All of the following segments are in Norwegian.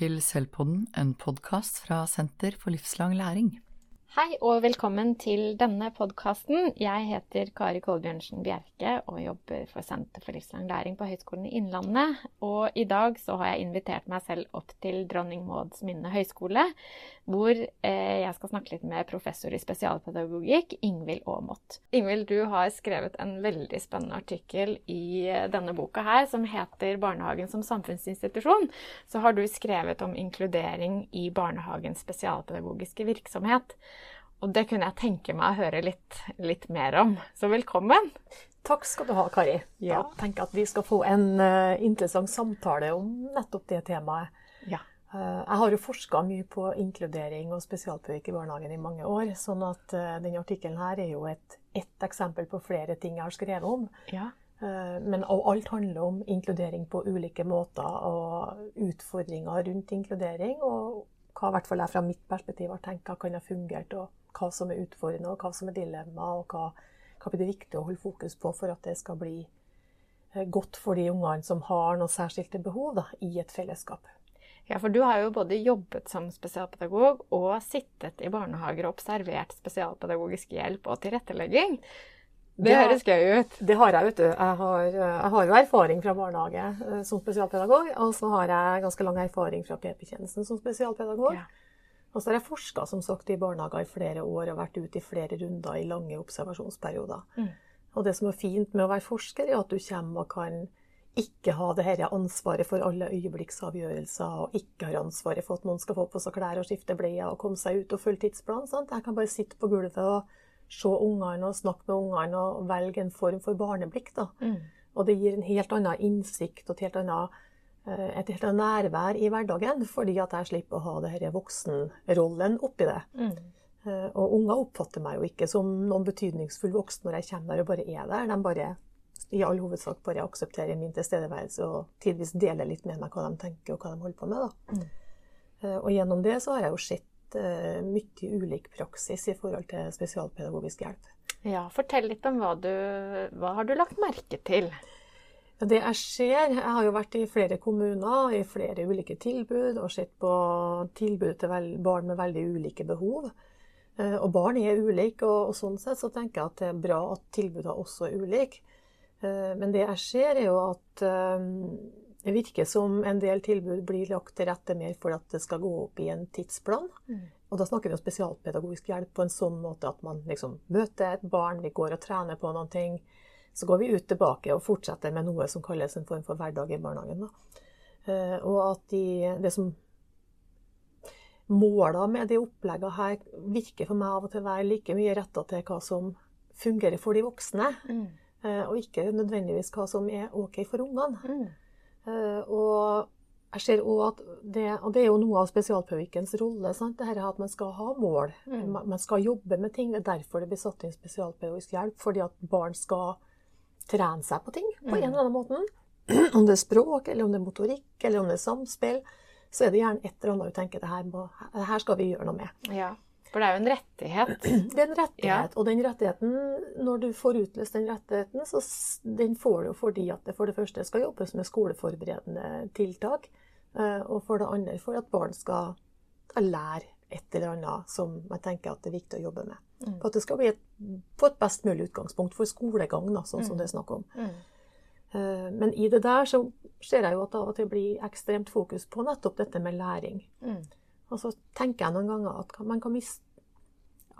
til Selvpodden, en podkast fra Senter for livslang læring. Hei og velkommen til denne podkasten. Jeg heter Kari Kolbjørnsen Bjerke og jobber for Senter for livslang læring på Høgskolen i Innlandet. Og i dag så har jeg invitert meg selv opp til Dronning Mauds minne høgskole, hvor eh, jeg skal snakke litt med professor i spesialpedagogikk, Ingvild Aamodt. Ingvild, du har skrevet en veldig spennende artikkel i eh, denne boka her, som heter 'Barnehagen som samfunnsinstitusjon'. Så har du skrevet om inkludering i barnehagens spesialpedagogiske virksomhet. Og det kunne jeg tenke meg å høre litt, litt mer om. Så velkommen. Takk skal du ha, Kari. Ja. Jeg tenker at vi skal få en uh, interessant samtale om nettopp det temaet. Ja. Uh, jeg har jo forska mye på inkludering og spesialpedagogikk i barnehagen i mange år. sånn at uh, denne artikkelen her er jo et, ett eksempel på flere ting jeg har skrevet om. Ja. Men alt handler om inkludering på ulike måter, og utfordringer rundt inkludering. Og hva i hvert fall jeg fra mitt perspektiv har tenkt kan ha fungert, og hva som er utfordrende, og hva som er dilemma, og hva, hva blir det viktig å holde fokus på for at det skal bli eh, godt for de ungene som har noen særskilte behov da, i et fellesskap. Ja, for du har jo både jobbet som spesialpedagog og sittet i barnehager og observert spesialpedagogisk hjelp og tilrettelegging. Det, det høres gøy ut. Det har jeg, vet du. Jeg har, jeg har, jo erfaring fra barnehage eh, som spesialpedagog. Og så har jeg ganske lang erfaring fra PP-tjenesten som spesialpedagog. Ja. Og så har jeg forska som sagt, i barnehager i flere år og vært ute i flere runder i lange observasjonsperioder. Mm. Og det som er fint med å være forsker, er at du kommer og kan ikke ha det her ansvaret for alle øyeblikksavgjørelser, og ikke har ansvaret for at noen skal få på seg klær og skifte bleier og komme seg ut og følge tidsplanen. Sant? Jeg kan bare sitte på gulvet og se ungene og snakke med ungene og velge en form for barneblikk. Da. Mm. Og det gir en helt annen innsikt og et helt annet Eh, et helt nærvær i hverdagen, fordi at jeg slipper å ha denne voksenrollen oppi det. Mm. Eh, og unger oppfatter meg jo ikke som noen betydningsfull voksen når jeg kommer der og bare er der. De bare i all hovedsak bare aksepterer min tilstedeværelse og tidvis deler litt med meg hva de tenker og hva de holder på med. Mm. Eh, og gjennom det så har jeg jo sett mye ulik praksis i forhold til spesialpedagogisk hjelp. Ja, Fortell litt om hva du hva har du lagt merke til? Det jeg ser Jeg har jo vært i flere kommuner, i flere ulike tilbud, og sett på tilbud til barn med veldig ulike behov. Eh, og barn er ulike, og, sånn sett så tenker jeg at det er bra at tilbudene også er ulike. Eh, men det jeg ser, er jo at eh, det virker som en del tilbud blir lagt til rette mer for at det skal gå opp i en tidsplan. Mm. Og da snakker vi om spesialpedagogisk hjelp på en sånn måte at man liksom møter et barn, vi går og trener på noen ting så går vi ut tilbake og fortsetter med noe som kalles en form for hverdag i barnehagen. Da. og at de, det som Måla med de oppleggene her virker for meg av og til å være like mye retta til hva som fungerer for de voksne, mm. Eh, og ikke nødvendigvis hva som er OK for ungene. Mm. Eh, og jeg ser også at det, og det er jo noe av spesialpedagogikkens rolle. Sant? Det her at man skal ha mål. Mm. Man skal jobbe med ting. Det er derfor det blir satt inn spesialpedagogisk hjelp. Fordi at barn skal trene seg på ting på en eller annen måte. Om det er språk, eller om det er motorikk, eller om det er samspill, så er det gjerne et eller annet du tenker det her, må, det her skal vi gjøre noe med. Ja, For det er jo en rettighet. Det er en rettighet. Ja. Og den rettigheten, når du får utløst den rettigheten, så den får du fordi at det for det første skal jobbes med skoleforberedende tiltak. Eh, og for det andre for at barn skal lære et eller annet som jeg tenker at det er viktig å jobbe med. Mm. For at det skal bli et, på et best mulig utgangspunkt for skolegang, da, sånn som mm. det er snakk om. Mm. Uh, men i det der så ser jeg jo at av og til blir ekstremt fokus på nettopp dette med læring. Mm. Og så tenker jeg noen ganger at man kan miste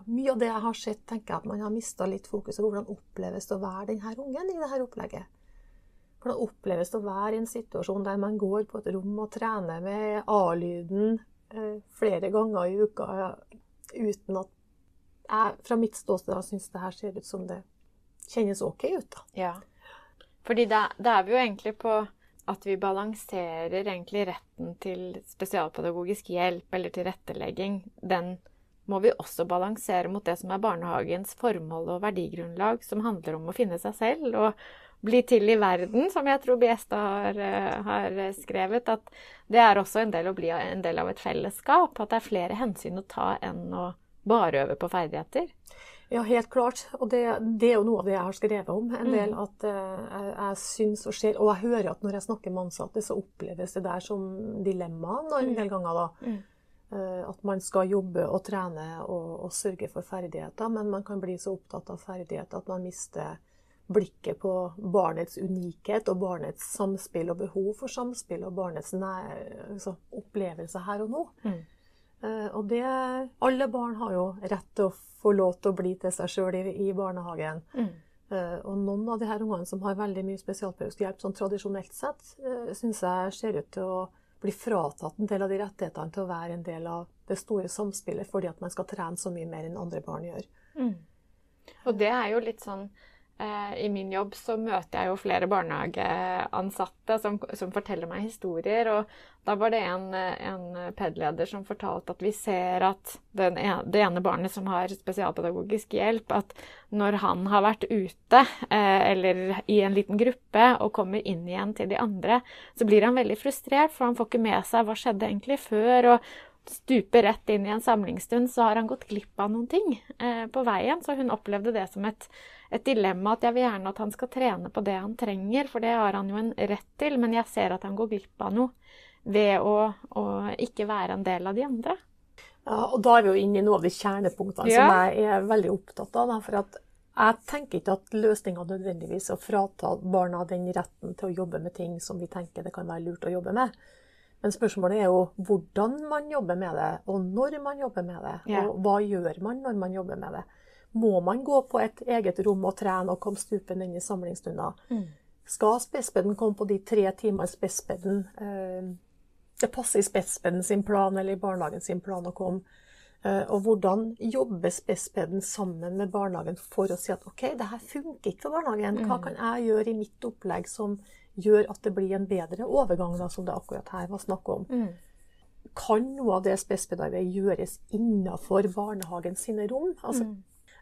Mye av det jeg har sett, tenker jeg at man har mista litt fokus på hvordan oppleves det å være denne ungen i dette opplegget. Hvordan oppleves det å være i en situasjon der man går på et rom og trener med A-lyden Eh, flere ganger i uka uten at jeg fra mitt ståsted syns det her ser ut som det kjennes OK ut. da. Ja. Fordi da, da er vi jo egentlig på at vi balanserer egentlig retten til spesialpedagogisk hjelp eller tilrettelegging. Den må vi også balansere mot det som er barnehagens formål og verdigrunnlag, som handler om å finne seg selv og bli til i verden, som jeg tror Biesta har, eh, har, skrevet, at det er også en del å bli en del av et fellesskap. At det er flere hensyn å ta enn å bare øve på ferdigheter. Ja, helt klart. Og det, det, er jo noe av det jeg har skrevet om en del. Mm. At uh, jeg, jeg syns og ser Og jeg hører at når jeg snakker med ansatte, så oppleves det der som dilemma en del ganger. da. Mm. Uh, at man skal jobbe og trene og, og, sørge for ferdigheter, men man kan bli så opptatt av ferdigheter at man mister blikket på barnets unikhet og barnets samspill og behov for samspill og barnets altså, opplevelse her og nå. Mm. Uh, og det Alle barn har jo rett til å få lov til å bli til seg sjøl i, i, barnehagen. Mm. Uh, og noen av de her ungene som har veldig mye spesialpedagogisk hjelp, sånn tradisjonelt sett, uh, syns jeg ser ut til å bli fratatt en del av de rettighetene til å være en del av det store samspillet, fordi at man skal trene så mye mer enn andre barn gjør. Mm. Og det er jo litt sånn Eh, I min jobb så møter jeg jo flere barnehageansatte som, som forteller meg historier. Og da var det en, en PED-leder som fortalte at vi ser at den, det ene barnet som har spesialpedagogisk hjelp, at når han har vært ute eh, eller i en liten gruppe og kommer inn igjen til de andre, så blir han veldig frustrert, for han får ikke med seg hva skjedde egentlig før. og stuper rett inn i en samlingsstund, så har han gått glipp av noen ting eh, på veien. Så hun opplevde det som et et dilemma at jeg vil gjerne at han skal trene på det han trenger, for det har han jo en rett til, men jeg ser at han går glipp av noe ved å, å ikke være en del av de andre. Ja, og Da er vi jo inne i noe av de kjernepunktene ja. som jeg er veldig opptatt av. for at jeg tenker ikke at løsninga nødvendigvis er å frata barna den retten til å jobbe med ting som vi tenker det kan være lurt å jobbe med. Men spørsmålet er jo hvordan man jobber med det, og når man jobber med det. Ja. Og hva gjør man når man jobber med det må man gå på et eget rom og trene og komme stupen inn i samlingsstunder. Mm. Skal spespedden komme på de tre timene spespedden eh, det passer i spespeden sin plan eller i barnehagen sin plan å komme? Eh, og hvordan jobber spespedden sammen med barnehagen for å si at OK, det her funker ikke for barnehagen. Hva mm. kan jeg gjøre i mitt opplegg som gjør at det blir en bedre overgang, da, som det akkurat her var snakk om? Mm. Kan noe av det spespedarbeidet gjøres innenfor barnehagen sine rom? Altså, mm.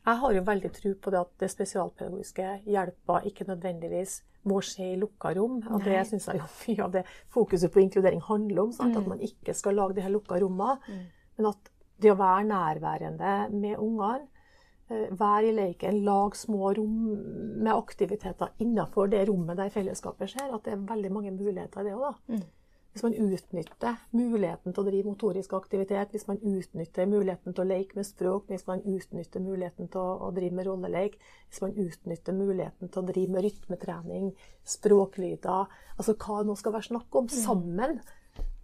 Jeg har jo veldig tro på det at det spesialpedagogiske hjelpa ikke nødvendigvis må skje i lukka rom. Og det syns jeg jo mye av det fokuset på inkludering handler om. Sant? Mm. At man ikke skal lage de her lukka rommene. Mm. Men at det å være nærværende med ungene, eh, være i leken, lag små rom med aktiviteter innenfor det rommet der fellesskapet skjer, at det er veldig mange muligheter i det òg. Mm hvis man utnytter muligheten til å drive motorisk aktivitet, hvis man utnytter muligheten til å leke med språk, hvis man utnytter muligheten til å, å drive med rolleleik, hvis man utnytter muligheten til å drive med rytmetrening, språklyder Altså hva det nå skal være snakk om, mm. sammen. Uh,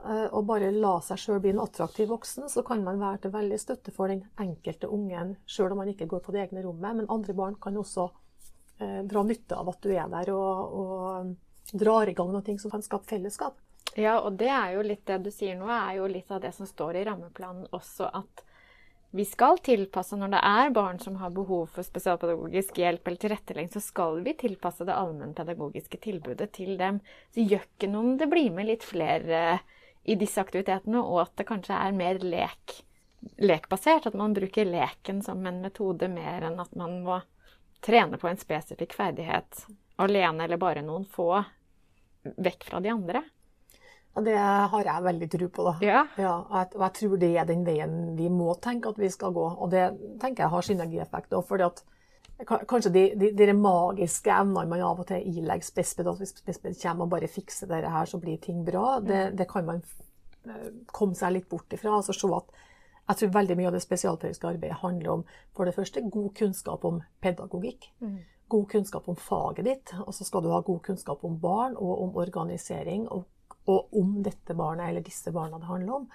og bare la seg sjøl bli en attraktiv voksen, så kan man være til veldig støtte for den enkelte ungen, sjøl om man ikke går på det egne rommet. Men andre barn kan også eh, dra nytte av at du er der og, og drar i gang noe som kan skape fellesskap. Ja, og det er jo litt det du sier nå, er jo litt av det som står i rammeplanen også, at vi skal tilpasse når det er barn som har behov for spesialpedagogisk hjelp eller tilrettelegging, så skal vi tilpasse det allmennpedagogiske tilbudet til dem. Så gjør ikke noe om det blir med litt flere i disse aktivitetene, og at det kanskje er mer lek, lekbasert. At man bruker leken som en metode mer enn at man må trene på en spesifikk ferdighet alene eller bare noen få vekk fra de andre. Det har jeg veldig tro på. da. Ja. Ja, og, jeg, tror det er den veien vi må tenke at vi skal gå. Og det tenker jeg har synergieffekt òg. fordi at kanskje de, de, de, magiske evnene man av og til ilegger spesped, at hvis spesped kommer og bare fikser dette her, så blir ting bra, det, mm. det kan man komme seg litt bort ifra. altså se at jeg tror veldig mye av det spesialpedagogiske arbeidet handler om for det første god kunnskap om pedagogikk. Mm. God kunnskap om faget ditt. Og så skal du ha god kunnskap om barn og om organisering. og og om dette barnet eller disse barna det handler om.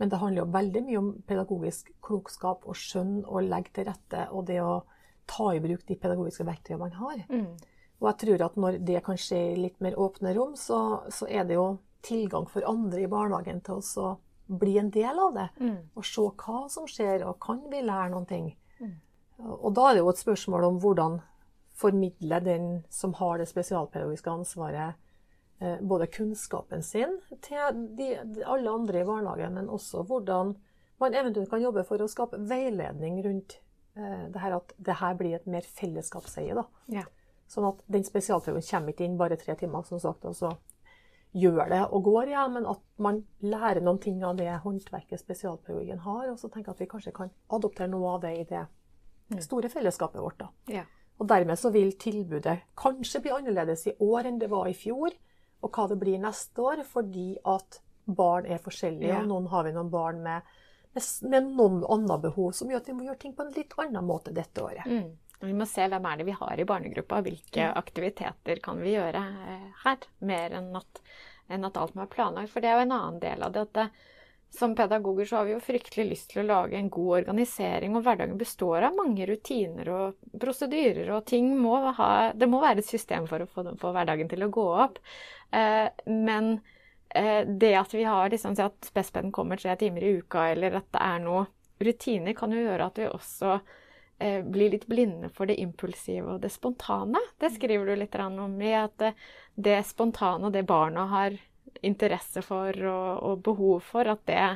Men det handler jo veldig mye om pedagogisk klokskap og skjønn og legge til rette, og det å ta i bruk de pedagogiske verktøyene man har. Mm. Og jeg tror at når det kan skje i litt mer åpne rom, så, så, er det jo tilgang for andre i barnehagen til å bli en del av det. Mm. Og se hva som skjer, og kan vi lære noen ting. Mm. Og da er det jo et spørsmål om hvordan formidle den som har det spesialpedagogiske ansvaret, Eh, både kunnskapen sin til de, alle andre i barnehagen, men også hvordan man eventuelt kan jobbe for å skape veiledning rundt eh, det her at det her blir et mer fellesskapseie. da. Ja. Sånn at den spesialprøven kommer ikke inn bare tre timer, som sagt, og så gjør det og går, ja, men at man lærer noen ting av det håndverket spesialpedagogen har, og så tenker jeg at vi kanskje kan adoptere noe av det i det det store fellesskapet vårt. da. Ja. Og dermed så vil tilbudet kanskje bli annerledes i år enn det var i fjor, og hva det blir neste år, fordi at barn er forskjellige, Ja. og noen har vi noen barn med, med, med noen andre behov, som gjør at vi må gjøre ting på en litt annen måte dette året. Mm. Vi må se hvem er det vi har i barnegruppa, hvilke aktiviteter kan vi gjøre eh, her, mer enn at, enn at alt må være planlagt. For det er jo en annen del av det. at det, som pedagoger så har vi jo fryktelig lyst til å lage en god organisering, og hverdagen består av mange rutiner og prosedyrer, og ting må ha Det må være et system for å få, få hverdagen til å gå opp. Eh, men eh, det at vi har liksom, at spespeden kommer tre timer i uka, eller at det er noe rutiner, kan jo gjøre at vi også eh, blir litt blinde for det impulsive og det spontane. Det skriver du litt om i at det, det spontane og det barna har interesse for og, og behov for, at det,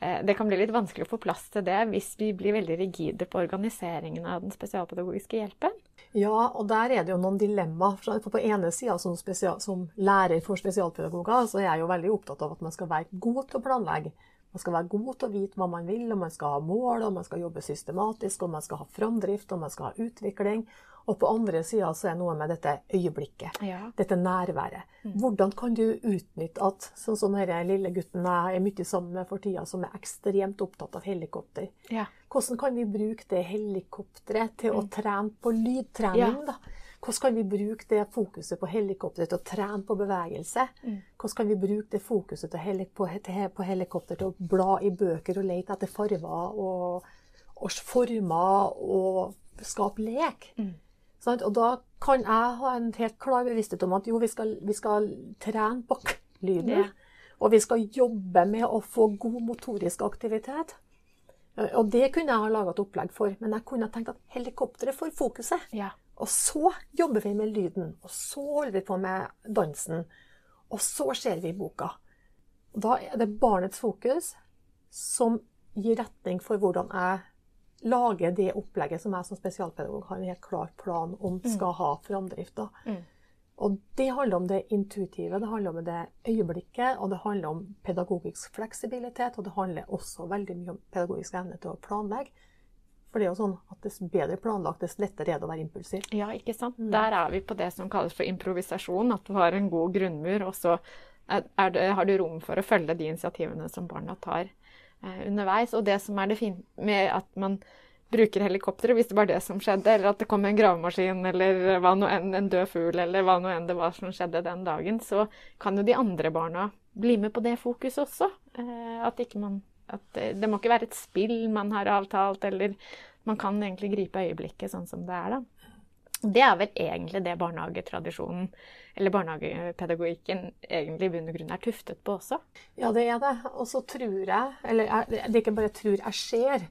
eh, det kan bli litt vanskelig å få plass til det hvis vi blir veldig rigide på organiseringen av den spesialpedagogiske hjelpen. Ja, og der er det jo noen dilemmaer. For på ene sida som, som lærer for spesialpedagoger, så er jeg jo veldig opptatt av at man skal være god til å planlegge. Man skal være god til å vite hva man vil, og man skal ha mål, og man skal jobbe systematisk, og man skal ha framdrift, og man skal ha utvikling. Og på andre sida så er noe med dette øyeblikket. Ja. Dette nærværet. Hvordan kan du utnytte at sånn som denne lille gutten jeg er mye sammen med for tida, som er ekstremt opptatt av helikopter. Ja. Hvordan kan vi bruke det helikopteret til å trene på lydtrening? Ja. da? Hvordan kan vi bruke det fokuset på helikopter til å trene på bevegelse? Hvordan kan vi bruke det fokuset til helik på, på helikopter til å bla i bøker og lete etter farger og, og former og skape lek? Sant? Og da kan jeg ha en helt klar bevissthet om at jo, vi skal, vi skal trene på k-lyden. Og vi skal jobbe med å få god motorisk aktivitet. Og det kunne jeg ha laga et opplegg for, men jeg kunne tenkt at helikopteret får fokuset. Ja. Og så jobber vi med lyden, og så holder vi på med dansen. Og så ser vi boka. Og da er det barnets fokus som gir retning for hvordan jeg lager det opplegget som jeg som spesialpedagog har en helt klar plan om skal ha framdrift. Mm. Og det handler om det intuitive, det handler om det øyeblikket, og det handler om pedagogisk fleksibilitet, og det handler også veldig mye om pedagogisk evne til å planlegge. For det er jo sånn at dess bedre planlagt, dess lettere er det å være impulsiv. Ja, ikke sant. Der er vi på det som kalles for improvisasjon. At du har en god grunnmur, og så det, har du rom for å følge de initiativene som barna tar eh, underveis. Og det som er det fine med at man bruker helikopteret, hvis det var det som skjedde, eller at det kom en gravemaskin, eller hva nå enn, en død fugl, eller hva nå enn det var som skjedde den dagen, så kan jo de andre barna bli med på det fokuset også. Eh, at ikke man at det, det må ikke være et spill man har avtalt, eller man kan egentlig gripe øyeblikket sånn som det er, da. Det er vel egentlig det barnehagetradisjonen, eller barnehagepedagogikken, egentlig i bunn og grunn er tuftet på også. Ja, det er det. Og så tror jeg, eller jeg, det er ikke bare tror, jeg ser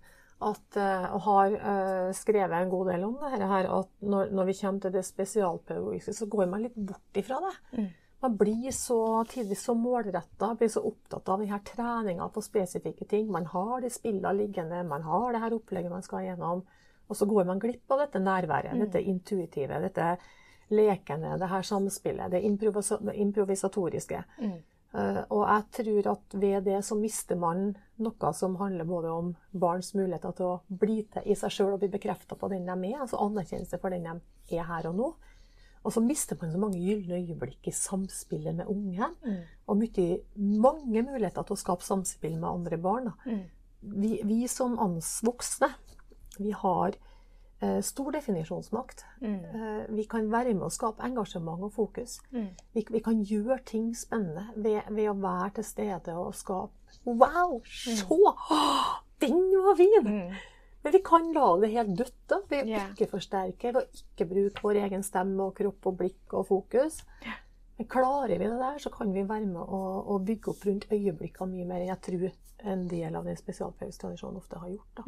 at, eh, og har eh, skrevet en god del om det her, at når, når vi kommer til det spesialpedagogiske, så går man litt bort ifra det. Mm. Man blir så tidvis så målretta, blir så opptatt av denne treninga på spesifikke ting. Man har de spillene liggende, man har det her opplegget man skal gjennom. Og så går man glipp av dette nærværet, dette intuitive, dette lekende, det her samspillet, det improvisa improvisatoriske. Uh, og jeg tror at ved det så mister man noe som handler både om barns muligheter til å bli til i seg sjøl og bli bekrefta på den de er, altså anerkjennelse for den de er her og nå. Og så mister man så mange gylne øyeblikk i samspillet med ungen. Og mye, mange muligheter til å skape samspill med andre barn. Mm. Vi, vi som voksne, vi har eh, stor definisjonsmakt. Eh, vi kan være med å skape engasjement og fokus. Vi, vi kan gjøre ting spennende ved, ved å være til stede og skape Wow! Se! Åh, den var fin! Men vi kan lage det helt dødt da, ved å ikke forsterke, ved å ikke bruke vår egen stemme og kropp og blikk og fokus. Men klarer vi det der, så kan vi være med å, å bygge opp rundt øyeblikkene mye mer enn jeg tror en del av den spesialpedagogiske ofte har gjort. Da.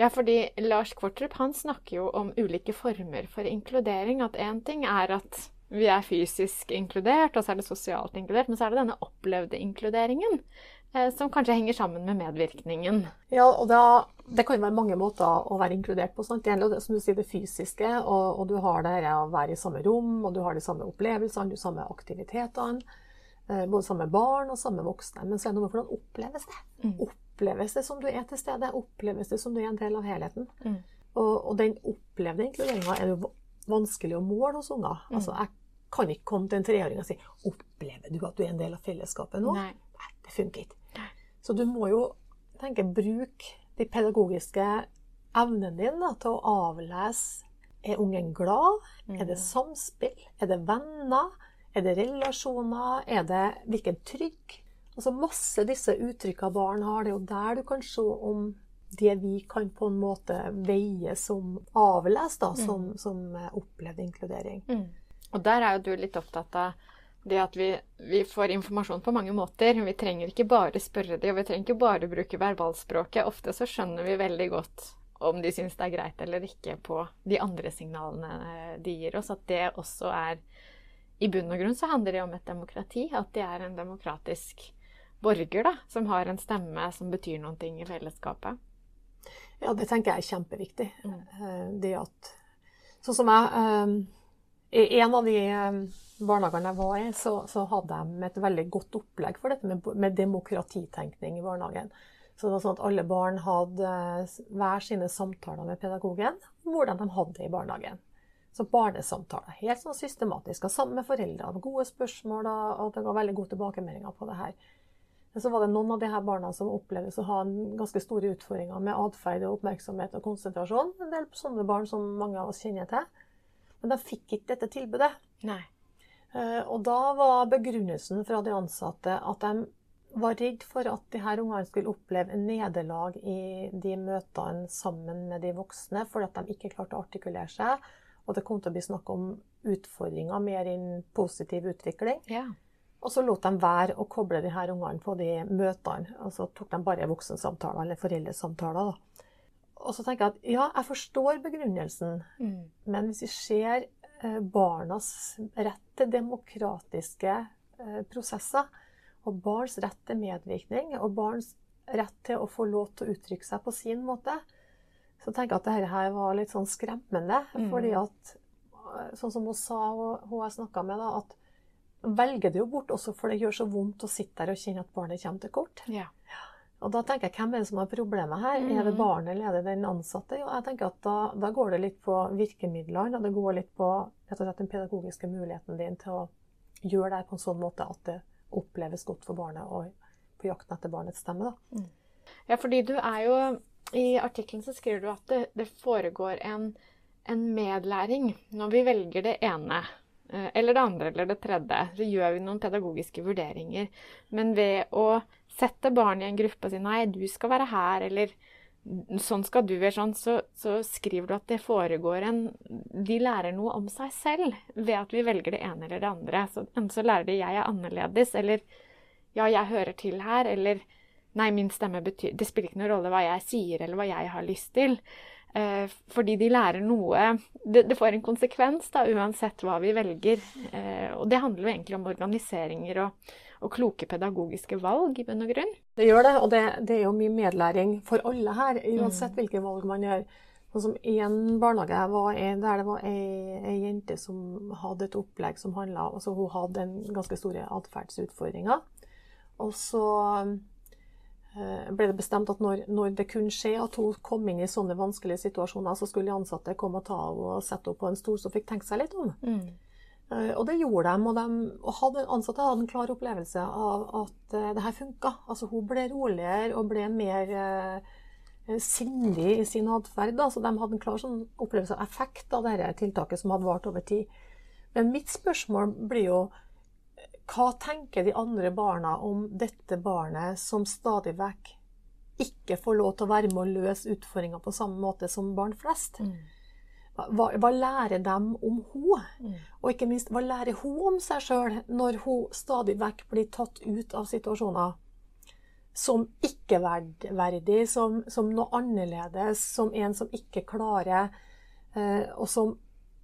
Ja, fordi Lars Kvartrup han snakker jo om ulike former for inkludering. At én ting er at vi er fysisk inkludert, og så er det sosialt inkludert. Men så er det denne opplevde inkluderingen, som kanskje henger sammen med medvirkningen. Ja, og da, Det kan være mange måter å være inkludert på. Sant? Det gjelder det, som du sier, det fysiske, og, og du har det å være i samme rom, og du har de samme opplevelsene, de samme aktivitetene. eh, Både samme barn og samme voksne. Men så er det noe med hvordan oppleves det. Oppleves det som du er til stede? Oppleves det som du er en del av helheten? Og, og den opplevde inkluderinga er jo vanskelig å måle hos unger. Mm. Altså, jeg kan ikke komme til en treåring og si 'Opplever du at du er en del av fellesskapet nå?' Nei. Nei, det funker ikke. Så du må jo tenke bruk de pedagogiske evnene dine til å avlese Er ungen glad? Er det samspill? Er det venner? Er det relasjoner? Er det hvilken trygg? Altså masse disse uttrykka barn har. Det er jo der du kan se om det vi kan på en måte veie som avles, da, som, som eh, opplevd inkludering. Mm. Og der er jo du litt opptatt av det at vi, vi får informasjon på mange måter. Vi trenger ikke bare spørre dem, og vi trenger ikke bare bruke verbalspråket. Ofte så skjønner vi veldig godt om de syns det er greit eller ikke på de andre signalene de gir oss. At det også er I bunn og grunn så handler det om et demokrati. At de er en demokratisk borger da, som har en stemme som betyr noen ting i fellesskapet. Ja, det tenker jeg er kjempeviktig. Mm. Eh, Det at Sånn som jeg eh, I en av de eh, barnehagene jeg var i, så, så hadde de et veldig godt opplegg for dette med, med demokratitenkning i barnehagen. Så det var sånn at alle barn hadde eh, hver sine samtaler med pedagogen om hvordan de hadde det i barnehagen. Så barnesamtaler. Helt sånn systematisk. Og sammen med foreldrene. Gode spørsmål, og det var veldig gode tilbakemeldinger på det her. Men så var det noen av de her barna som opplevdes å ha ganske store utfordringer med atferd oppmerksomhet og konsentrasjon. En del sånne barn som mange av oss kjenner til. Men de fikk ikke dette tilbudet. Nei. Eh, Og da var begrunnelsen fra de ansatte at de var redd for at de her ungene skulle oppleve en nederlag i de møtene sammen med de voksne, fordi at de ikke klarte å artikulere seg. Og det kom til å bli snakk om utfordringer mer enn positiv utvikling. Ja. Og så lot de være å koble de her ungene på de møtene. Og så tok de bare voksensamtaler eller foreldresamtaler. Da. Og så tenker jeg at ja, jeg forstår begrunnelsen, Mm. men hvis vi ser eh, barnas rett til demokratiske eh, prosesser, og barns rett til medvirkning, og barns rett til å få lov til å uttrykke seg på sin måte, så tenker jeg at dette her var litt sånn skremmende. Mm. Fordi at, eh, sånn som hun sa, hun jeg snakka med, da, at velger det jo bort også for det gjør så vondt å sitte der og kjenne at barnet kommer til kort. Ja. Og da tenker jeg, hvem er det som har problemet her? Er det Mhm. barnet eller er det den ansatte? Jo, jeg tenker at da, da går det litt på virkemidlene, og det går litt på rett og slett den pedagogiske muligheten din til å gjøre det på en sånn måte at det oppleves godt for barnet, og på jakten etter barnets stemme. da. Ja, fordi du er jo I artikkelen så skriver du at det, det foregår en, en medlæring når vi velger det ene. eh, Eller det andre eller det tredje. Så gjør vi noen pedagogiske vurderinger. Men ved å sette barn i en gruppe og si nei, du skal være her, eller sånn skal du være sånn, så, så skriver du at det foregår en De lærer noe om seg selv ved at vi velger det ene eller det andre. Så så lærer de jeg er annerledes, eller ja, jeg hører til her, eller nei, min stemme betyr Det spiller ikke noen rolle hva jeg sier eller hva jeg har lyst til. Eh, fordi de lærer noe det, det får en konsekvens da, uansett hva vi velger. Eh, og det handler jo egentlig om organiseringer og, og kloke pedagogiske valg, i bunn og grunn. Det gjør det, og det, det er jo mye medlæring for alle her, uansett hvilke valg man gjør. Sånn som I en barnehage i, der det var ei, ei jente som hadde et opplegg som handla altså Hun hadde en ganske store atferdsutfordringer. Og så eh, ble det bestemt at når, når det kunne skje at hun kom inn i sånne vanskelige situasjoner, så skulle de ansatte komme og ta henne og sette henne på en stol så fikk tenke seg litt om. Eh, Og det gjorde de, og, de, og hadde, ansatte hadde en klar opplevelse av at eh, det her funka. Altså, hun ble roligere og ble mer eh, sindig i sin atferd. Så de hadde en klar sånn opplevelse av effekt av dette tiltaket som hadde vart over tid. Men mitt spørsmål blir jo hva tenker de andre barna om dette barnet som stadig vekk ikke får lov til å være med å løse utfordringer på samme måte som barn flest? Hva, hva lærer dem om henne? Og ikke minst, hva lærer hun om seg sjøl når hun stadig vekk blir tatt ut av situasjoner som ikke-verdig, som, som noe annerledes, som en som ikke klarer, eh, og som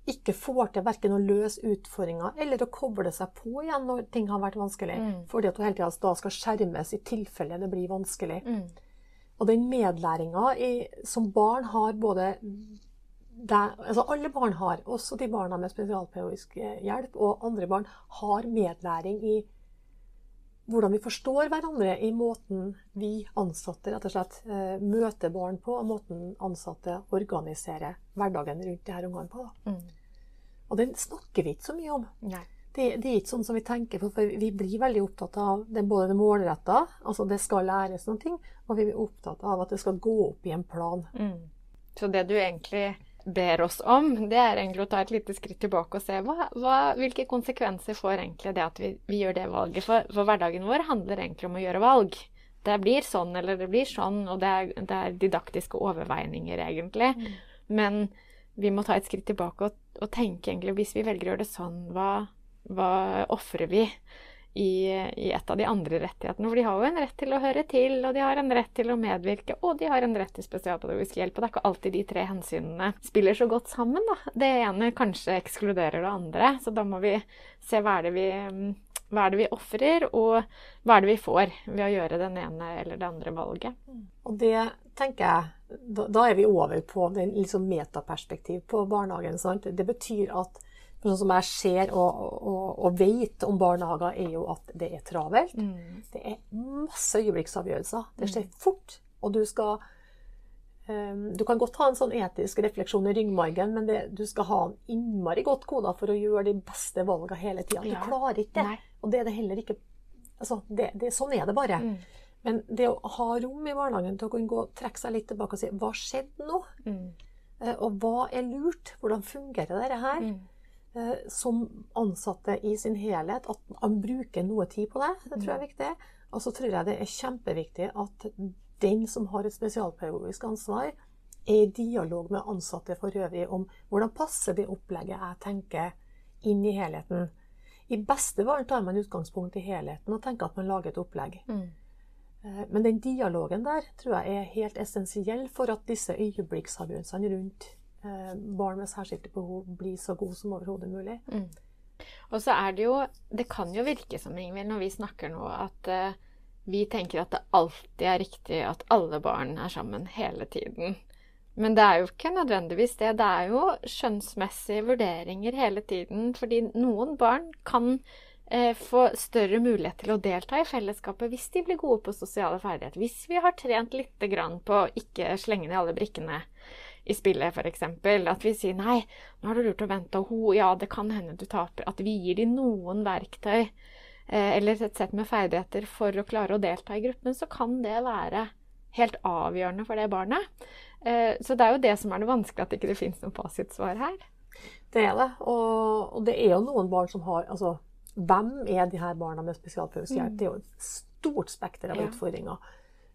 ikke får til verken å løse utfordringer eller å koble seg på igjen når ting har vært vanskelig. Mm. Fordi at hun hele tida da skal skjermes i tilfelle det blir vanskelig. Mm. Og den medlæringa som barn har både der, altså Alle barn har, også de barna med spesialpedagogisk eh, hjelp, og andre barn har medlæring i hvordan vi forstår hverandre i måten vi ansatte rett og slett eh, møter barn på, og måten ansatte organiserer hverdagen rundt de her ungene på. Mm. Og den snakker vi ikke så mye om. Nei. Det, det, er ikke sånn som vi tenker på, for vi blir veldig opptatt av det, både det målretta, altså det skal læres noen ting, og vi er opptatt av at det skal gå opp i en plan. Mm. Så det du egentlig ber oss om, det er egentlig å ta et lite skritt tilbake og se hva, hva, hvilke konsekvenser får egentlig det at vi, vi gjør det valget. For, for, hverdagen vår handler egentlig om å gjøre valg. Det blir sånn eller det blir sånn, og det er, det er didaktiske overveininger, egentlig. Mm. Men vi må ta et skritt tilbake og, og, tenke egentlig hvis vi velger å gjøre det sånn, hva, hva ofrer vi? I, i, et av de andre rettighetene. For de har jo en rett til å høre til, og de har en rett til å medvirke, og de har en rett til spesialpedagogisk hjelp. Og det er ikke alltid de tre hensynene spiller så godt sammen. Da. Det ene kanskje ekskluderer det andre, så da må vi se hva er det vi hva er det vi ofrer, og hva er det vi får ved å gjøre den ene eller det andre valget. Og det tenker jeg, da, da er vi over på den liksom metaperspektiv på barnehagen. Sant? Det betyr at Sånn som jeg ser og, og, og, vet om barnehager, er jo at det er travelt. Mm. Det er masse øyeblikksavgjørelser. Det skjer fort. Og du skal um, Du kan godt ha en sånn etisk refleksjon i ryggmargen, men det, du skal ha en innmari godt koda for å gjøre de beste valgene hele tida. Du ja. klarer ikke det. Og det er det heller ikke altså, det, det, Sånn er det bare. Mm. Men det å ha rom i barnehagen til å kunne gå, trekke seg litt tilbake og si Hva skjedde nå? Mm. Uh, og hva er lurt? Hvordan fungerer dette her? Mm. Eh, som ansatte i sin helhet, at man bruker noe tid på det. Det tror jeg er viktig. Og så tror jeg det er kjempeviktig at den som har et spesialpedagogisk ansvar, er i dialog med ansatte for øvrig om hvordan passer det opplegget jeg tenker, inn i helheten. I beste fall tar man utgangspunkt i helheten og tenker at man lager et opplegg. Mm. Eh, men den dialogen der tror jeg er helt essensiell for at disse øyeblikksavgjørelsene rundt barn med særskilte behov blir så gode som overhodet mulig. Mm. Og så er det jo Det kan jo virke som, Ingvild, når vi snakker nå, at uh, vi tenker at det alltid er riktig at alle barn er sammen hele tiden. Men det er jo ikke nødvendigvis det. Det er jo skjønnsmessige vurderinger hele tiden. Fordi noen barn kan eh, få større mulighet til å delta i fellesskapet hvis de blir gode på sosiale ferdigheter. Hvis vi har trent grann på å ikke slenge ned alle brikkene i spillet, f.eks. At vi sier 'nei, nå har du lurt å vente', og ho, ja, det kan hende du taper. At vi gir dem noen verktøy eh, eller et sett med ferdigheter for å klare å delta i gruppen, så kan det være helt avgjørende for det barnet. Eh, så det er jo det som er det vanskelige, at det ikke finnes noe fasitsvar her. Det er det. Og, og, det er jo noen barn som har altså, Hvem er de her barna med spesialpedagogisk hjelp? Mm. Det er jo et stort spekter av ja. utfordringer.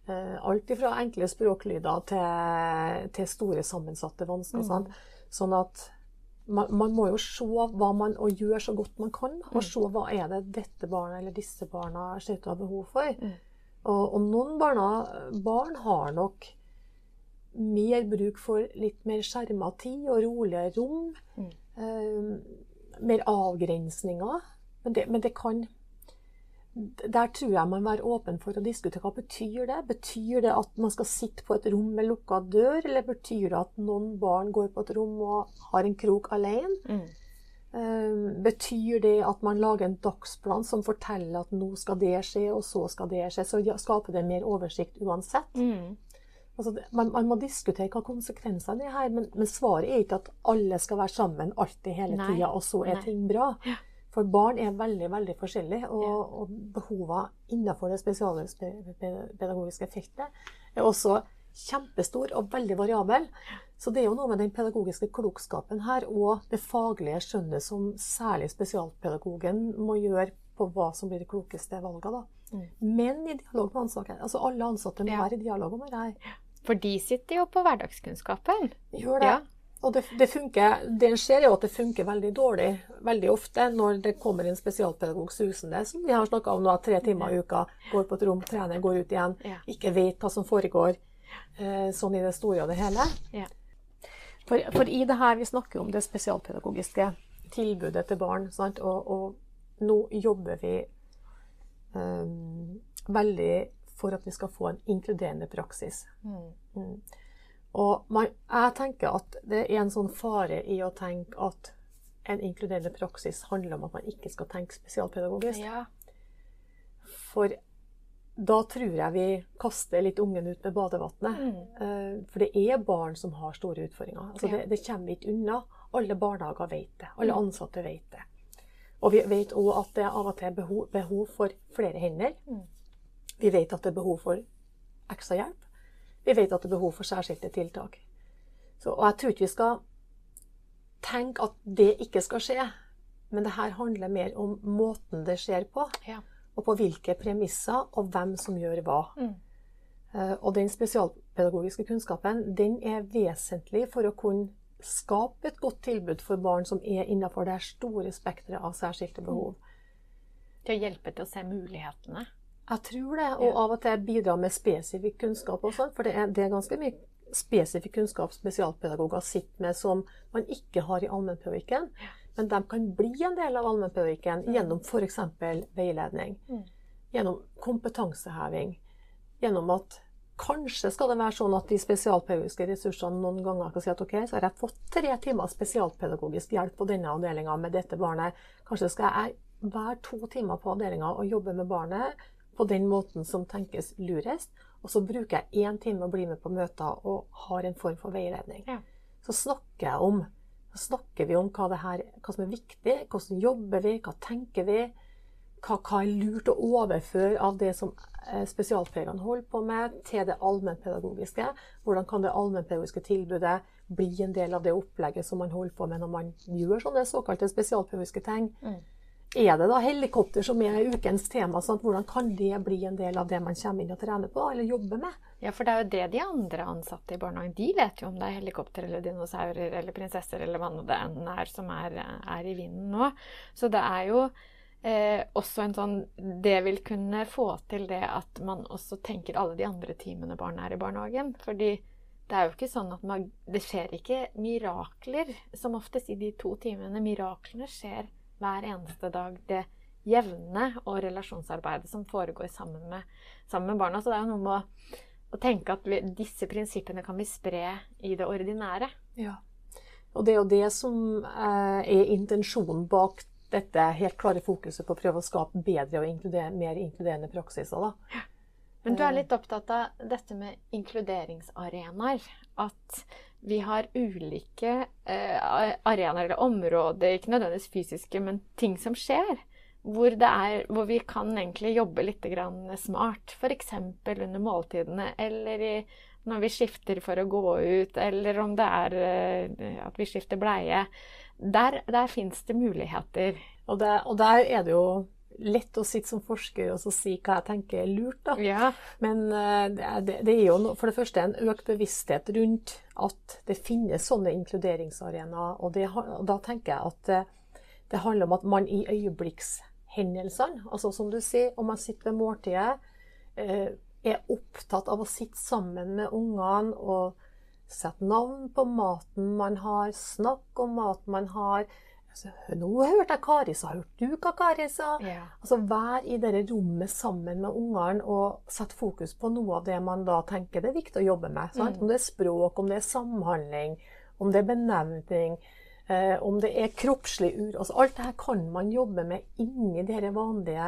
Eh, alt fra enkle språklyder til, til store sammensatte vansker. Mm. Sånn at man, man, må jo se hva man, og gjøre så godt man kan. Og mm. se hva er det dette barnet eller disse barna ser ut til å ha behov for. Mm. Og, og, noen barna, barn har nok mer bruk for litt mer skjerma tid og roligere rom. Mm. Eh, mer avgrensninger. Men det, men det kan der tror jeg man må være åpen for å diskutere hva betyr det Betyr det at man skal sitte på et rom med lukka dør, eller betyr det at noen barn går på et rom og har en krok alene? Mm. Um, betyr det at man lager en dagsplan som forteller at nå skal det skje, og så skal det skje? Så skaper det mer oversikt uansett. Mm. Altså, man, man, må diskutere hva konsekvensene er her, men, men, svaret er ikke at alle skal være sammen alltid hele tida, og så er Nei. ting bra. Ja. For barn er veldig veldig forskjellige, og, ja. og behovene innenfor det spesialpedagogiske feltet er også kjempestor og veldig variabel. Så det er jo noe med den pedagogiske klokskapen her og det faglige skjønnet som særlig spesialpedagogen må gjøre på hva som blir de klokeste valgene. Mm. Men i dialog med ansatte. Altså alle ansatte må ja. være i dialog om det her. For de sitter jo på hverdagskunnskapen. Gjør det. Ja. Og det, det, funker, det skjer jo at det funker veldig dårlig veldig ofte når det kommer en spesialpedagog susende, som vi har snakka om nå, tre timer i uka, går på et rom, trener, går ut igjen, ikke vet hva som foregår. Eh, sånn i det store og det hele. For, for, i det her vi snakker om det spesialpedagogiske tilbudet til barn, og, og, nå jobber vi um, veldig for at vi skal få en inkluderende praksis. Mm. Mm. Og man, jeg tenker at det er en sånn fare i å tenke at en inkluderende praksis handler om at man ikke skal tenke spesialpedagogisk. Ja. For da tror jeg vi kaster litt ungen ut med badevannet. Mm. For det er barn som har store utfordringer. Altså det, det kommer vi ikke unna. Alle barnehager vet det. Alle Mm. ansatte vet det. Og vi vet òg at det av og til er behov, behov for flere hender. Mm. Vi vet at det er behov for ekstra hjelp. Vi vet at det er behov for særskilte tiltak. Så, og jeg tror ikke vi skal tenke at det ikke skal skje. Men det her handler mer om måten det skjer på, Ja. og på hvilke premisser, og hvem som gjør hva. Mm. Uh, Og den spesialpedagogiske kunnskapen den er vesentlig for å kunne skape et godt tilbud for barn som er innenfor det store spekteret av særskilte behov. Til å hjelpe til å se mulighetene. Jeg tror det, og av og til bidra med spesifikk kunnskap også, for det er, det er ganske mye spesifikk kunnskap spesialpedagoger sitter med som man ikke har i allmennpedagogikken. Men de kan bli en del av allmennpedagogikken gjennom f.eks. veiledning. Mm. Gjennom kompetanseheving. Gjennom at kanskje skal det være sånn at de spesialpedagogiske ressursene noen ganger kan si at ok, så har jeg fått tre timer spesialpedagogisk hjelp på denne avdelinga med dette barnet. Kanskje skal jeg være to timer på avdelinga og jobbe med barnet på den måten som tenkes lurest. Og så bruker jeg én time å bli med på møter og har en form for veiledning. Ja. Så snakker jeg om så snakker vi om hva, det her, hva som er viktig, hvordan jobber vi, hva tenker vi, hva, hva er lurt å overføre av det som eh, holder på med, til det allmennpedagogiske. Hvordan kan det allmennpedagogiske tilbudet bli en del av det opplegget som man holder på med når man gjør sånne såkalte spesialpedagogiske ting. Mm. Er det da helikopter som er ukens tema? Sånn Hvordan kan det bli en del av det man kommer inn og trener på, eller jobber med? Ja, for det er jo det de andre ansatte i barnehagen De vet jo om det er helikopter eller dinosaurer eller prinsesser eller hva nå det enn er som er, er i vinden nå. Så det er jo eh, også en sånn Det vil kunne få til det at man også tenker alle de andre timene barn er i barnehagen. Fordi det er jo ikke sånn at man, det skjer ikke mirakler som oftest i de to timene. Miraklene skjer hver eneste dag. Det jevne og relasjonsarbeidet som foregår sammen med, sammen med barna. Så det er jo noe med å, å tenke at vi, disse prinsippene kan vi spre i det ordinære. Ja. Og det er jo det som eh, er intensjonen bak dette helt klare fokuset på å prøve å skape bedre og inkluder, mer inkluderende praksiser. Da. Men du er litt opptatt av dette med inkluderingsarenaer. At vi har ulike eh, arenaer eller områder, ikke nødvendigvis fysiske, men ting som skjer. Hvor, er, hvor vi kan egentlig jobbe litt smart. F.eks. under måltidene, eller i, når vi skifter for å gå ut, eller om det er eh, at vi skifter bleie. Der, der fins det muligheter. Og, det, og der er det jo lett å sitte som forsker og så si hva jeg tenker er lurt. da. Ja. Men eh, det, er- det, er jo no, for det første en økt bevissthet rundt at det finnes sånne inkluderingsarenaer. Og, det, og da tenker jeg at det, det handler om at man i øyeblikkshendelsene, altså som du sier, om man sitter ved måltidet, eh, er opptatt av å sitte sammen med ungene og sette navn på maten man har, snakke om maten man har. Altså, nå hørte jeg Kari sa, hørte du hva Kari sa? ja. Altså Vær i det rommet sammen med ungene og sette fokus på noe av det man da tenker det er viktig å jobbe med. Mm. Om det er språk, om det er samhandling, om det er benevning, eh, om det er kroppslig ur... Altså, alt det her kan man jobbe med inni de vanlige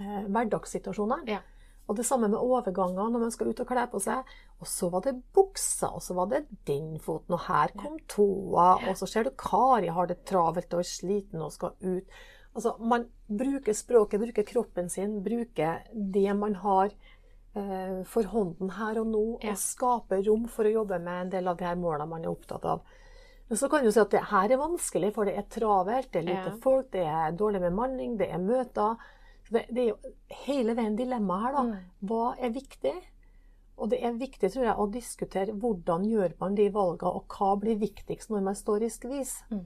eh, hverdagssituasjonene. Ja. Og det samme med overganger når man skal ut og kle på seg. Og så var det buksa, og så var det den foten, og her kom tåa. Og så ser du Kari har det travelt og er sliten og skal ut. Altså, man bruker språket, bruker kroppen sin, bruker det man har eh, for hånden her og nå, og skaper rom for å jobbe med en del av de her målene man er opptatt av. Men så kan du si at det her er vanskelig, for det er travelt, det er lite folk, det er dårlig bemanning, det er møter. Det, det er jo hele veien dilemma her, da. Mm. Hva er viktig? Og det er viktig tror jeg, å diskutere hvordan gjør man de valgene, og hva blir viktigst når man står i skvis. Mm.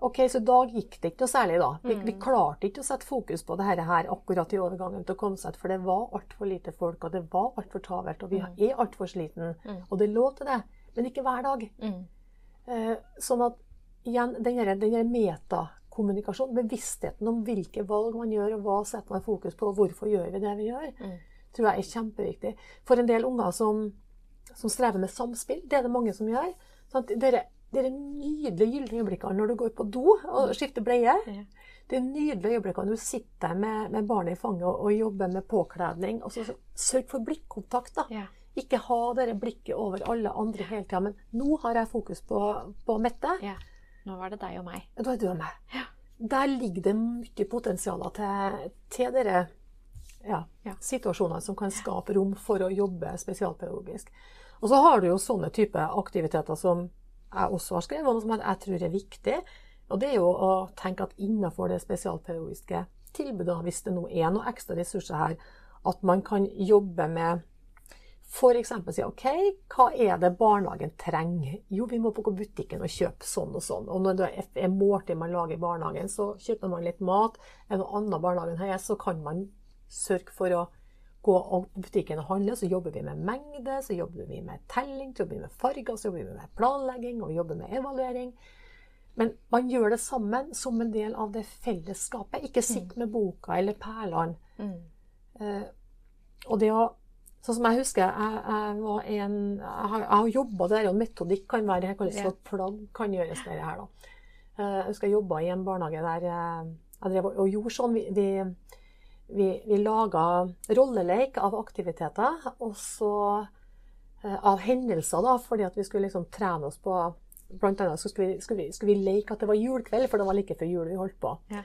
Ok, Så i dag gikk det ikke noe særlig, da. Vi, vi Mm. klarte ikke å sette fokus på det her, akkurat i overgangen til å komme seg, for det var altfor lite folk, og det var altfor travelt, og vi Mm. er altfor sliten. Mm. Og det lå til det, men ikke hver dag. Mm. Eh, sånn at igjen, den der- den der metakommunikasjonen, bevisstheten om hvilke valg man gjør, og hva setter man fokus på, og hvorfor gjør vi det vi gjør, Mm. tror jeg er kjempeviktig. For en del unger som, som strever med samspill, det er det mange som gjør. Sant? Dere Det er nydelige gylne øyeblikkene når du går på do og skifter bleie. Det er nydelige øyeblikkene når du sitter med, med barnet i fanget og, og jobber med påkledning. Og så, så Sørg for blikkontakt. da. Ja. Ikke ha det blikket over alle andre hele tida. Men nå har jeg fokus på, på Mette. ja. Nå var det deg og meg. Da er du og meg. Ja. Der ligger det mye potensial til, til dere ja, Ja. situasjoner som kan skape rom for å jobbe spesialpedagogisk. Og så har du jo sånne type aktiviteter som jeg også har skrevet om, som jeg- jeg tror er viktig. Og det er jo å tenke at innenfor det spesialpedagogiske tilbudet, hvis det nå er noe ekstra ressurser her, at man kan jobbe med F.eks. si OK, hva er det barnehagen trenger? Jo, vi må på butikken og kjøpe sånn og sånn. Og når det er måltid man lager i barnehagen, så kjøper man litt mat. Er det noe annet barnehagen har, så kan man sørge for å gå på butikken og handle. Så jobber vi med mengde, så jobber vi med telling, så jobber vi med farger, så jobber vi med planlegging, og vi jobber med evaluering. Men man gjør det sammen som en del av det fellesskapet. Ikke sitt med boka eller perlene. Mm. Eh, og det å Sånn som jeg husker, jeg, jeg var en Jeg har, jeg har jobba der, og metodikk kan være Hvordan Ja. ja. plagg kan gjøres der her, da. Eh, Jeg husker jeg jobba i en barnehage der eh, jeg drev og- gjorde sånn. Vi, vi, vi, vi laga rolleleik av aktiviteter, og så eh, av hendelser, da, fordi at vi skulle liksom trene oss på Blant annet skulle vi, skulle, vi, skulle vi leke at det var julekveld, for det var like før jul vi holdt på. Ja.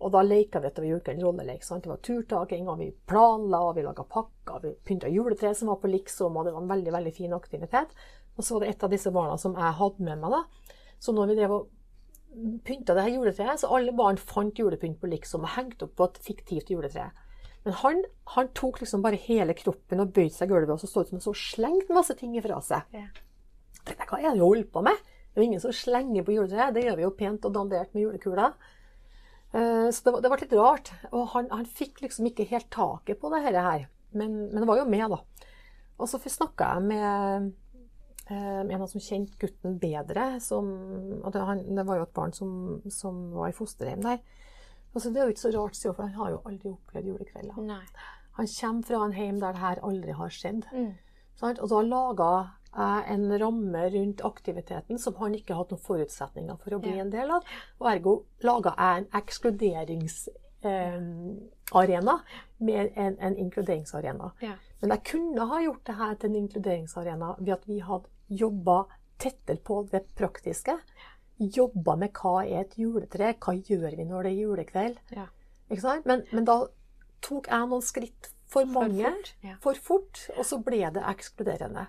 Og da leka vi at det var en rollelek. Sant? Det var turtaking, og vi planla, og vi laga pakker, vi pynta juletre som var på liksom, og det var en veldig veldig fin aktivitet. Og så var det et av disse barna som jeg hadde med meg. da. Så når vi drev og pynta det her juletreet, så alle barn fant julepynt på liksom og hengte opp på et fiktivt juletre. Men han, han tok liksom bare hele kroppen og bøyde seg i gulvet, og så så ut som han så slengte masse ting ifra seg. Ja. tenkte hva er det du holder på med? Det er jo ingen som slenger på juletreet. Det gjør vi jo pent og dandert med julekuler. Eh, Så det det ble litt rart. Og han, han fikk liksom ikke helt taket på det her. Men, men det var jo med, da. Og så snakka jeg med eh, med en som kjente gutten bedre. Som, og det, han, det var jo et barn som, som var i fosterhjem der. Altså, det er jo ikke så rart, sier for han har jo aldri opplevd julekvelder. Nei. Han kommer fra en hjem der det her aldri har skjedd. Mm. Og da laga jeg en ramme rundt aktiviteten som han ikke hadde noen forutsetninger for å bli en del av. Og ergo laga jeg en ekskluderingsarena med en, en inkluderingsarena. Ja. Men jeg kunne ha gjort det her til en inkluderingsarena ved at vi hadde jobba tettere på det praktiske. Jobba med hva er et juletre, hva gjør vi når det er julekveld. Ja. Men, men da tok jeg noen skritt for mange fort, ja. for fort, og så ble det ekskluderende.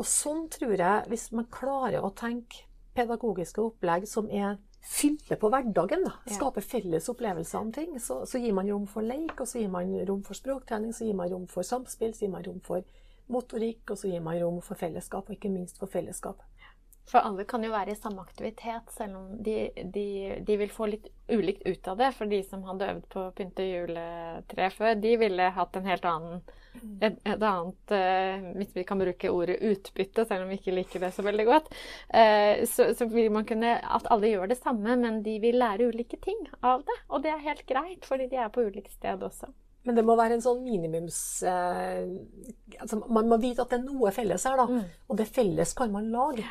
Og sånn tror jeg, hvis man klarer å tenke pedagogiske opplegg som er fyller på hverdagen, da, skape felles opplevelser om ting, så, så gir man rom for leik, og så gir man rom for språktrening, så gir man rom for samspill, så gir man rom for motorikk, og så gir man rom for fellesskap, og ikke minst for fellesskap. For alle kan jo være i samme aktivitet, selv om de, de, de vil få litt ulikt ut av det. For de som hadde øvd på å pynte juletre før, de ville hatt en helt annen et, et annet eh, Hvis vi kan bruke ordet utbytte, selv om vi ikke liker det så veldig godt, Uh, så, så vil man kunne At alle gjør det samme, men de vil lære ulike ting av det. Og det er helt greit, fordi de er på ulikt sted også. Men det må være en sånn minimums... Eh, altså man må vite at det er noe felles her, da. Mm. Og det felles kan man lage.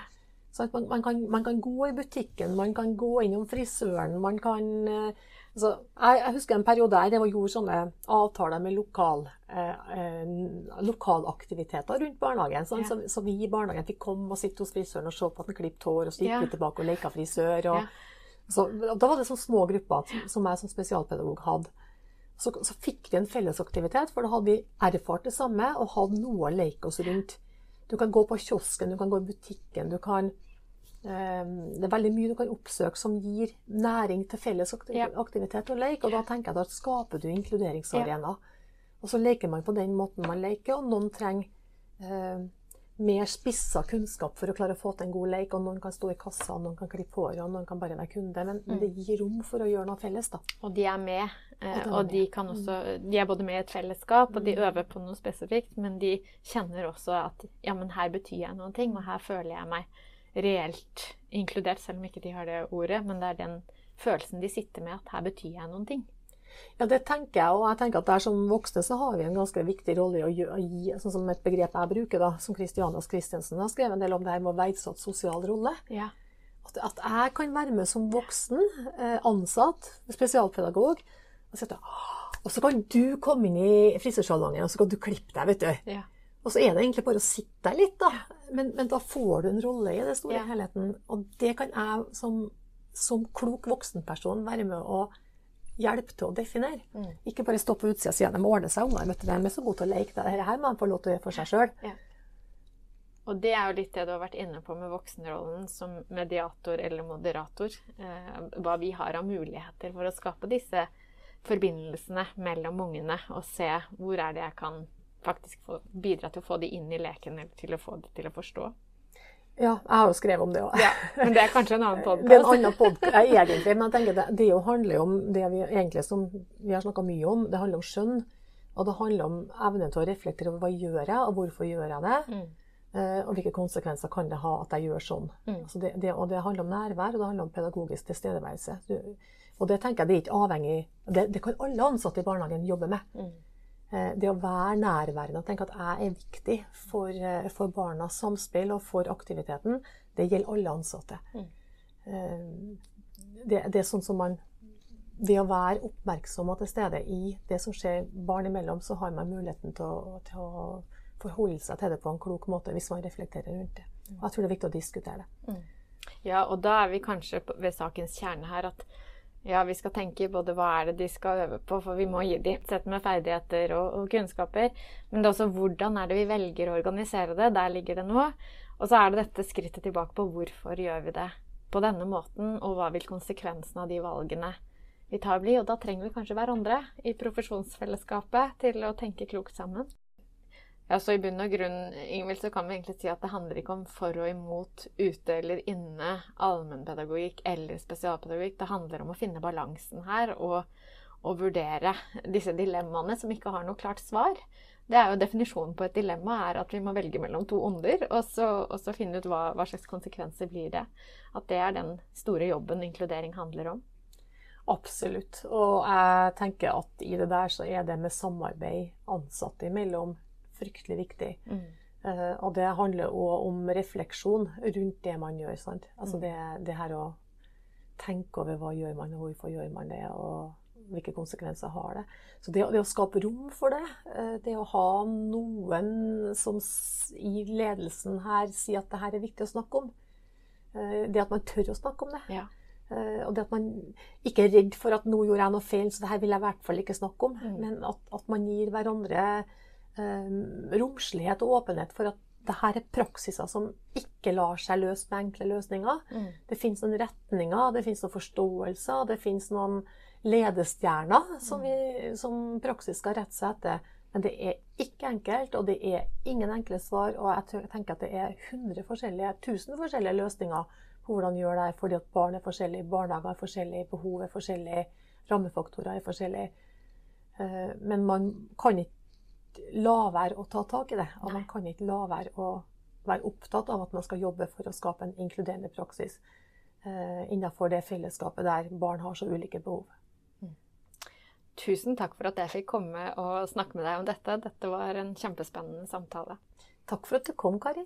Man, man, kan, man kan gå i butikken, man kan gå innom frisøren, man kan eh, altså, jeg, jeg husker en periode der jeg gjorde sånne avtaler med lokal, eh, eh, lokalaktiviteter rundt barnehagen. Sånn, Ja. så, så vi i barnehagen fikk komme og sitte hos frisøren og se på at han klippet hår, og så gikk Ja. vi tilbake og leka frisør. Og, Ja. så, og da var det sånne små grupper som- jeg som spesialpedagog hadde. Så, så fikk vi en fellesaktivitet, for da hadde vi erfart det samme og hadde noe å leke oss rundt. Du kan gå på kiosken, du kan gå i butikken, du kan eh, Det er veldig mye du kan oppsøke som gir næring til felles aktivitet og lek. Og da tenker jeg at da skaper du inkluderingsarena. Og så leker man på den måten man leker, og noen trenger eh, mer spissa kunnskap for å klare å få til en god leik. Og noen kan stå i kassa, og noen kan klippe håret, og noen kan bare være kunde. Men, mm. det gir rom for å gjøre noe felles, da. Og de er med. eh, Og de Og de, med. kan også, de er både med i et fellesskap, og de øver på noe spesifikt, men de kjenner også at ja, men her betyr jeg noen ting, og her føler jeg meg reelt inkludert, selv om ikke de har det ordet. Men det er den følelsen de sitter med, at her betyr jeg noen ting. Ja, det tenker jeg. Og jeg tenker at der som voksne så har vi en ganske viktig rolle i å gi, sånn som et begrep jeg bruker, da, som Christianas Christensen har skrevet en del om det her med å verdsette sosial rolle. Ja. At, at, jeg kan være med som voksen, eh, ansatt, spesialpedagog, og, si at, og så kan du komme inn i frisørsalongen og så kan du klippe deg, vet du. Ja. Og så er det egentlig bare å sitte der litt, da. Men, men da får du en rolle i det store Ja. helheten. Og det kan jeg som, som klok voksenperson være med å hjelpe til å definere. Mm. Ikke bare stå på utsida og si at de ordner seg unger. møtte dem, er så gode til å leke. det. Dette her må de få lov til å gjøre for seg sjøl. Og det er jo litt det du har vært inne på med voksenrollen som mediator eller moderator. Eh, hva vi har av muligheter for å skape disse forbindelsene mellom ungene, og se hvor er det jeg kan faktisk få, bidra til å få de inn i leken, eller til å få de til å forstå. Ja, jeg har jo skrevet om det òg. Men det er kanskje en annen Det er en annen podkast, egentlig. Men jeg tenker det, det jo handler om det vi egentlig som vi har snakka mye om. Det handler om skjønn. Og det handler om evnen til å reflektere over hva jeg gjør jeg, og hvorfor jeg gjør jeg det. Mm. Eh, og hvilke konsekvenser kan det ha at jeg gjør sånn. Mm. Altså det, det, og det handler om nærvær, og det handler om pedagogisk tilstedeværelse. Og det tenker jeg det er ikke avhengig Det, det kan alle ansatte i barnehagen jobbe med. Mm. Eh, det å være nærværende og tenke at jeg er viktig for, eh, for barnas samspill og for aktiviteten, det gjelder alle ansatte. Mm. Eh, Det, det er sånn som man Ved å være oppmerksom og til stede i det som skjer barn imellom, så har man muligheten til å, til å forholde seg til det på en klok måte hvis man reflekterer rundt det. Og jeg tror det er viktig å diskutere det. Ja, og da er vi kanskje ved sakens kjerne her at ja, vi skal tenke både hva er det de skal øve på, for vi må gi dem et sett med ferdigheter og, og kunnskaper. Men det er også hvordan er det vi velger å organisere det. Der ligger det nå. Og så er det dette skrittet tilbake på hvorfor gjør vi det på denne måten, og hva vil konsekvensen av de valgene vi tar bli. Og da trenger vi kanskje hverandre i profesjonsfellesskapet til å tenke klokt sammen. Ja, så I bunn og grunn Ingvild, så kan vi egentlig si at det handler ikke om for og imot ute eller inne allmennpedagogikk eller spesialpedagogikk. Det handler om å finne balansen her og, og vurdere disse dilemmaene som ikke har noe klart svar. Det er jo Definisjonen på et dilemma er at vi må velge mellom to onder, og så, og så finne ut hva, hva slags konsekvenser blir det. At det er den store jobben inkludering handler om. Absolutt. Og jeg tenker at i det der så er det med samarbeid ansatte imellom fryktelig viktig. Eh, og det handler òg om refleksjon rundt det man gjør. sant? Altså det, det her å tenke over hva gjør man, og hvorfor gjør man det, og hvilke konsekvenser har det. Så det, det å skape rom for det, eh, det å ha noen som i ledelsen her sier at det her er viktig å snakke om, eh, det at man tør å snakke om det, Ja. Og det at man ikke er redd for at nå gjorde jeg noe feil, så det her vil jeg i hvert fall ikke snakke om. Mm. Men at, at man gir hverandre romslighet og åpenhet for at det her er praksiser som ikke lar seg løse med enkle løsninger. Mm. Det fins noen retninger, det fins noen forståelser, det fins noen ledestjerner som, vi, som praksis skal rette seg etter. Men det er ikke enkelt, og det er ingen enkle svar. Og jeg tenker at det er 100 forskjellige, 1000 forskjellige løsninger på hvordan gjøre det her, fordi at barn er forskjellige, barnehager er forskjellige, behov er forskjellige, rammefaktorer er forskjellige. Eh, Men man kan ikke la være å ta tak i det. Og man kan ikke la være å være opptatt av at man skal jobbe for å skape en inkluderende praksis eh, innenfor det fellesskapet der barn har så ulike behov. Tusen takk for at jeg fikk komme og snakke med deg om dette. Dette var en kjempespennende samtale. Takk for at du kom, Kari.